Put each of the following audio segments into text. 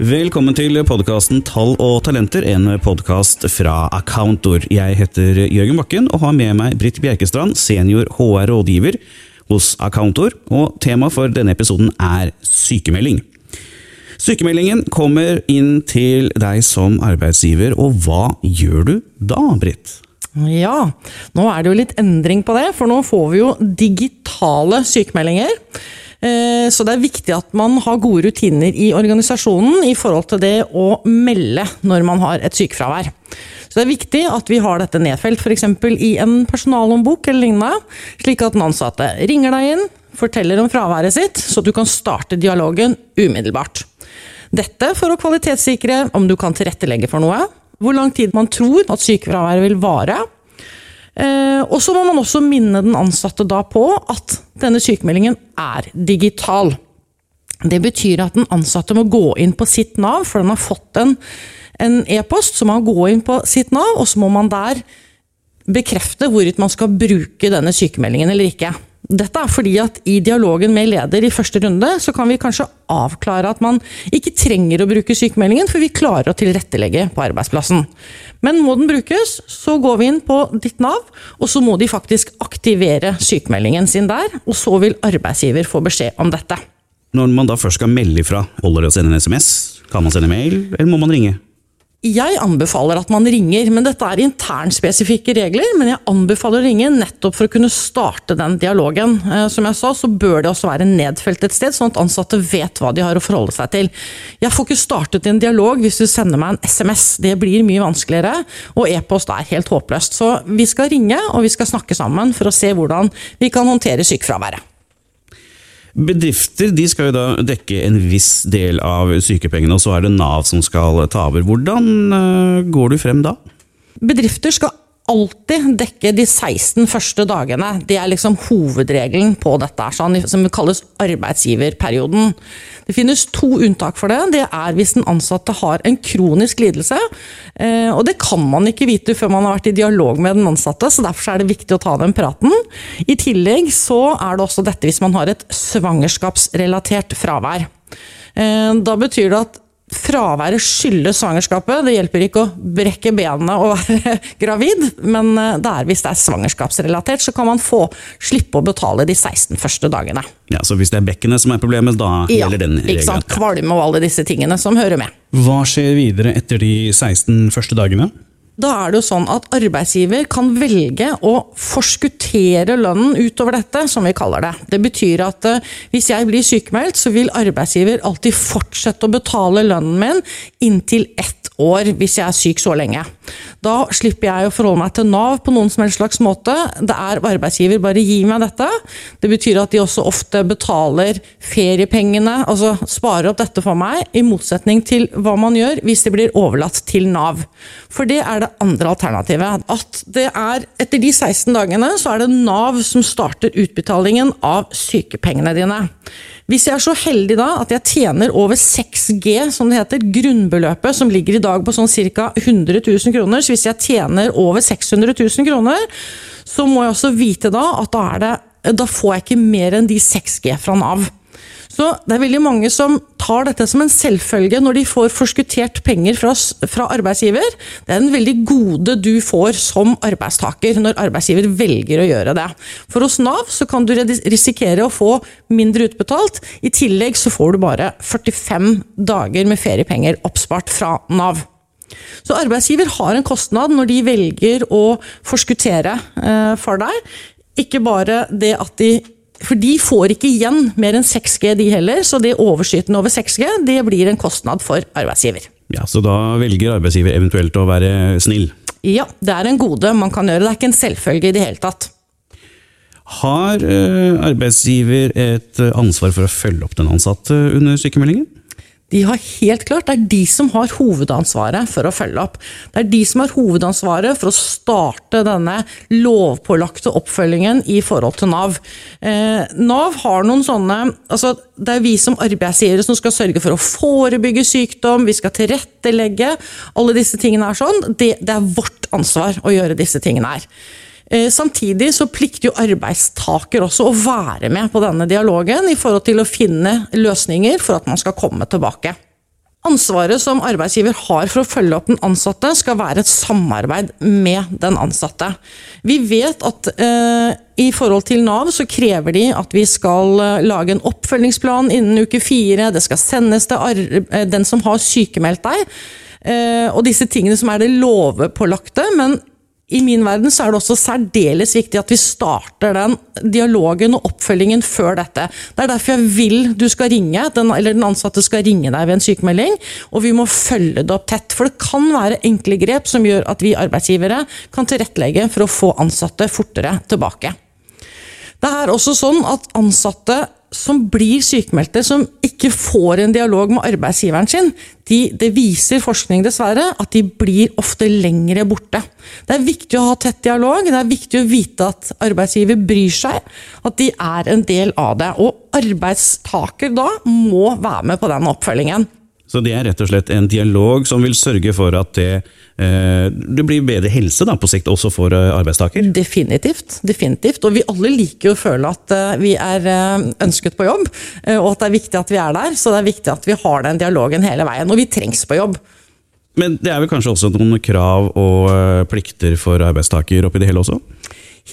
Velkommen til podkasten Tall og talenter, en podkast fra Accountor. Jeg heter Jørgen Bakken og har med meg Britt Bjerkestrand, senior HR-rådgiver hos Accountor. Og temaet for denne episoden er sykemelding. Sykemeldingen kommer inn til deg som arbeidsgiver, og hva gjør du da, Britt? Ja, nå er det jo litt endring på det, for nå får vi jo digitale sykemeldinger. Eh, så det er viktig at man har gode rutiner i organisasjonen i forhold til det å melde når man har et sykefravær. Så det er viktig at vi har dette nedfelt f.eks. i en personalhåndbok eller lignende, slik at den ansatte ringer deg inn, forteller om fraværet sitt, så du kan starte dialogen umiddelbart. Dette for å kvalitetssikre om du kan tilrettelegge for noe, hvor lang tid man tror at sykefraværet vil vare, og så må man også minne den ansatte da på at denne sykemeldingen er digital. Det betyr at den ansatte må gå inn på sitt Nav, for den har fått en e-post. E så må man gå inn på sitt Nav, og så må man der bekrefte hvorvidt man skal bruke denne sykemeldingen eller ikke. Dette er fordi at i dialogen med leder i første runde, så kan vi kanskje avklare at man ikke trenger å bruke sykemeldingen, for vi klarer å tilrettelegge på arbeidsplassen. Men må den brukes, så går vi inn på ditt Nav, og så må de faktisk aktivere sykemeldingen sin der, og så vil arbeidsgiver få beskjed om dette. Når man da først skal melde ifra, holder det å sende en SMS? Kan man sende mail, eller må man ringe? Jeg anbefaler at man ringer, men dette er internspesifikke regler. Men jeg anbefaler å ringe nettopp for å kunne starte den dialogen. Eh, som jeg sa, så bør det også være nedfelt et sted, sånn at ansatte vet hva de har å forholde seg til. Jeg får ikke startet en dialog hvis du sender meg en SMS. Det blir mye vanskeligere, og e-post er helt håpløst. Så vi skal ringe, og vi skal snakke sammen for å se hvordan vi kan håndtere sykefraværet. Bedrifter de skal jo da dekke en viss del av sykepengene, og så er det Nav som skal ta over. Hvordan eh, går du frem da? Bedrifter skal alltid dekke de 16 første dagene. Det er liksom hovedregelen på dette, sånn, som kalles arbeidsgiverperioden. Det finnes to unntak for det. Det er hvis den ansatte har en kronisk lidelse. Eh, og det kan man ikke vite før man har vært i dialog med den ansatte, så derfor er det viktig å ta den praten. I tillegg så er det også dette hvis man har et svangerskapsrelatert fravær. Eh, da betyr det at fraværet skyldes svangerskapet. Det hjelper ikke å brekke benene og være gravid, men eh, det er hvis det er svangerskapsrelatert, så kan man få slippe å betale de 16 første dagene. Ja, Så hvis det er bekkenet som er problemet, da ja, gjelder den regelen? Ikke sant? Kvalme og alle disse tingene som hører med. Hva skjer videre etter de 16 første dagene? Da er det jo sånn at arbeidsgiver kan velge å forskuttere lønnen utover dette, som vi kaller det. Det betyr at eh, hvis jeg blir sykemeldt, så vil arbeidsgiver alltid fortsette å betale lønnen min inntil ett år hvis jeg er syk så lenge. Da slipper jeg å forholde meg til Nav på noen som helst slags måte. Det er arbeidsgiver, bare gi meg dette. Det betyr at de også ofte betaler feriepengene, altså sparer opp dette for meg, i motsetning til hva man gjør hvis det blir overlatt til Nav. For det er det andre alternativet. At det er etter de 16 dagene så er det Nav som starter utbetalingen av sykepengene dine. Hvis jeg er så heldig da at jeg tjener over 6G, som det heter, grunnbeløpet som ligger i dag på sånn ca. 100 000 kroner, så hvis jeg tjener over 600 000 kroner, så må jeg også vite da at da, det, da får jeg ikke mer enn de 6G fra Nav. Så det er veldig mange som tar dette som en selvfølge når de får forskuttert penger fra, fra, arbeidsgiver. Det er en veldig gode du får som arbeidstaker når arbeidsgiver velger å gjøre det. For hos Nav så kan du risikere å få mindre utbetalt. I tillegg så får du bare 45 dager med feriepenger oppspart fra Nav. Så arbeidsgiver har en kostnad når de velger å forskuttere eh, for deg. Ikke bare det at de for de får ikke igjen mer enn 6G, de heller. Så det overskytende over 6G, det blir en kostnad for arbeidsgiver. Ja, Så da velger arbeidsgiver eventuelt å være snill? Ja, det er en gode man kan gjøre. Det er ikke en selvfølge i det hele tatt. Har eh, arbeidsgiver et ansvar for å følge opp den ansatte under sykemeldingen? De har helt klart, Det er de som har hovedansvaret for å følge opp. Det er de som har hovedansvaret for å starte denne lovpålagte oppfølgingen i forhold til Nav. Eh, Nav har noen sånne altså Det er vi som arbeidsgivere som skal sørge for å forebygge sykdom, vi skal tilrettelegge. Alle disse tingene er sånn. Det, det er vårt ansvar å gjøre disse tingene her. Eh, samtidig så plikter jo arbeidstaker også å være med på denne dialogen i forhold til å finne løsninger for at man skal komme tilbake. Ansvaret som arbeidsgiver har for å følge opp den ansatte, skal være et samarbeid med den ansatte. Vi vet at eh, i forhold til Nav så krever de at vi skal eh, lage en oppfølgingsplan innen uke fire. Det skal sendes til eh, den som har sykemeldt deg. Eh, og disse tingene som er det lovpålagte, men i min verden så er det også særdeles viktig at vi starter den dialogen og oppfølgingen før dette. Det er derfor jeg vil du skal ringe, den, eller den ansatte skal ringe deg ved en sykemelding. Og vi må følge det opp tett. For det kan være enkle grep som gjør at vi arbeidsgivere kan tilrettelegge for å få ansatte fortere tilbake. Det er også sånn at ansatte som blir sykemeldte, som ikke får en dialog med arbeidsgiveren sin, de, det viser forskning dessverre at de blir ofte lengre borte. Det er viktig å ha tett dialog, det er viktig å vite at arbeidsgiver bryr seg, at de er en del av det. Og arbeidstaker da må være med på den oppfølgingen. Så det er rett og slett en dialog som vil sørge for at det, eh, det blir bedre helse da, på sikt også for eh, arbeidstaker? Definitivt. definitivt. Og vi alle liker å føle at eh, vi er ønsket på jobb, og at det er viktig at vi er der. Så det er viktig at vi har den dialogen hele veien. Og vi trengs på jobb. Men det er vel kanskje også noen krav og plikter for arbeidstaker oppi det hele også?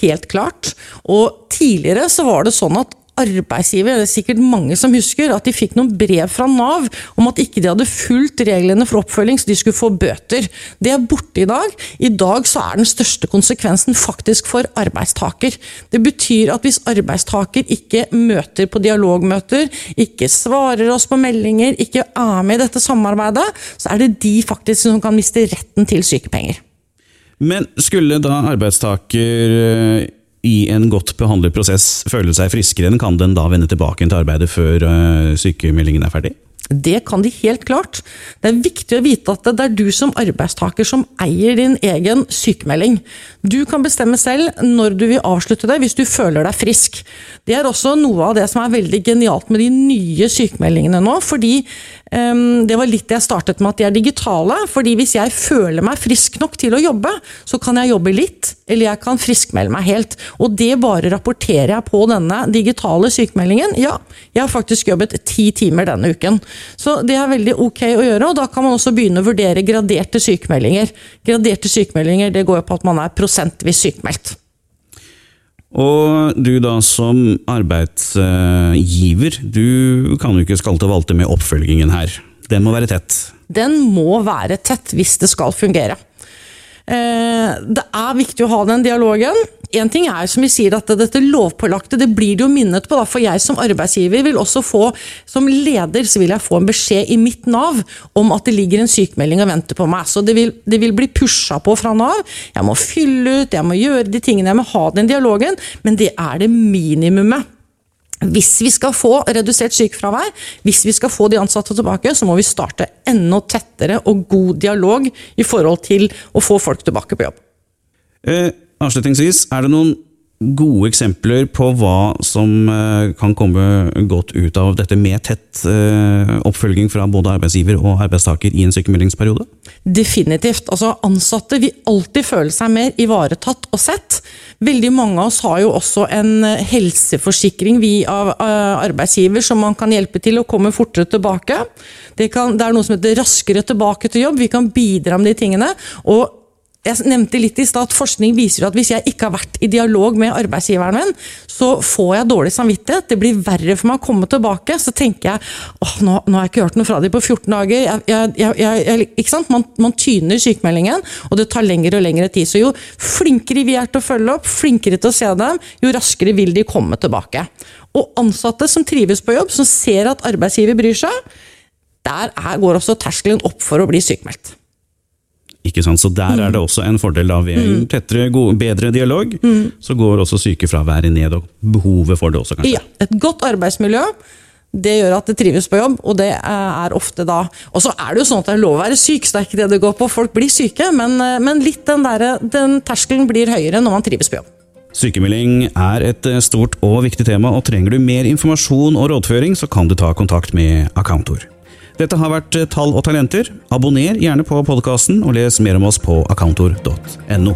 Helt klart. Og tidligere så var det sånn at arbeidsgiver, det er sikkert mange som husker, at de fikk noen brev fra Nav om at ikke de hadde fulgt reglene for oppfølging, så de skulle få bøter. Det er borte i dag. I dag så er den største konsekvensen faktisk for arbeidstaker. Det betyr at hvis arbeidstaker ikke møter på dialogmøter, ikke svarer oss på meldinger, ikke er med i dette samarbeidet, så er det de faktisk som kan miste retten til sykepenger. Men skulle da arbeidstaker eh, i en godt behandlet prosess føle seg friskere enn, kan den da vende tilbake til arbeidet før uh, sykemeldingen er ferdig? Det kan de helt klart. Det er viktig å vite at det er du som arbeidstaker som eier din egen sykemelding. Du kan bestemme selv når du vil avslutte det, hvis du føler deg frisk. Det er også noe av det som er veldig genialt med de nye sykemeldingene nå. fordi Det var litt jeg startet med at de er digitale. fordi hvis jeg føler meg frisk nok til å jobbe, så kan jeg jobbe litt, eller jeg kan friskmelde meg helt. Og det bare rapporterer jeg på denne digitale sykemeldingen. Ja, jeg har faktisk jobbet ti timer denne uken. Så det er veldig ok å gjøre, og da kan man også begynne å vurdere graderte sykemeldinger. Graderte sykemeldinger det går jo på at man er prosentvis sykemeldt. Og du da som arbeidsgiver, du kan jo ikke skalte og valte med oppfølgingen her. Den må være tett? Den må være tett hvis det skal fungere. Eh, det er viktig å ha den dialogen. En ting er som vi sier at dette lovpålagte det blir det jo minnet på. Da. For jeg som arbeidsgiver vil også få, som leder så vil jeg få en beskjed i mitt Nav om at det ligger en sykemelding og venter på meg. Så det vil, det vil bli pusha på fra Nav. Jeg må fylle ut, jeg må gjøre de tingene, jeg må ha den dialogen. Men det er det minimumet. Hvis vi skal få redusert sykefravær, hvis vi skal få de ansatte tilbake, så må vi starte enda tettere og god dialog i forhold til å få folk tilbake på jobb. Eh, avslutningsvis, er det noen gode eksempler på hva som eh, kan komme godt ut av dette med tett eh, oppfølging fra både arbeidsgiver og arbeidstaker i en sykemeldingsperiode? Definitivt. Altså, ansatte vil alltid føle seg mer ivaretatt og sett. Veldig mange av oss har jo også en eh, helseforsikring vi av arbeidsgiver som man kan hjelpe til å komme fortere tilbake. Det, kan, det er noe som heter Raskere tilbake til jobb. Vi kan bidra med de tingene. og jeg nevnte litt i stad at Forskning viser at hvis jeg ikke har vært i dialog med arbeidsgiveren min, så får jeg dårlig samvittighet. Det blir verre for meg å komme tilbake. Så tenker jeg åh, nå, nå har jeg ikke hørt noe fra dem på 14 dager. Jeg, jeg, jeg, ikke sant? Man, man, tyner sykemeldingen, og det tar lengre og lengre tid. Så jo flinkere vi er til å følge opp, flinkere til å se dem, jo raskere vil de komme tilbake. Og ansatte som trives på jobb, som ser at arbeidsgiver bryr seg, der er, går også terskelen opp for å bli sykemeldt. Ikke sant? Så der er det mm. også en fordel da ved en mm. tettere, gode, bedre dialog. Mm. Så går også sykefraværet ned, og behovet for det også, kanskje. Ja, Et godt arbeidsmiljø det gjør at det trives på jobb, og det er ofte da Og så er det jo sånn at det er lov å være syk, så det er ikke det det går på. Folk blir syke, men, men litt den, der, den terskelen blir høyere når man trives på jobb. Sykemelding er et stort og viktig tema, og trenger du mer informasjon og rådføring, så kan du ta kontakt med Accountor. Dette har vært Tall og talenter. Abonner gjerne på podkasten, og les mer om oss på accountor.no.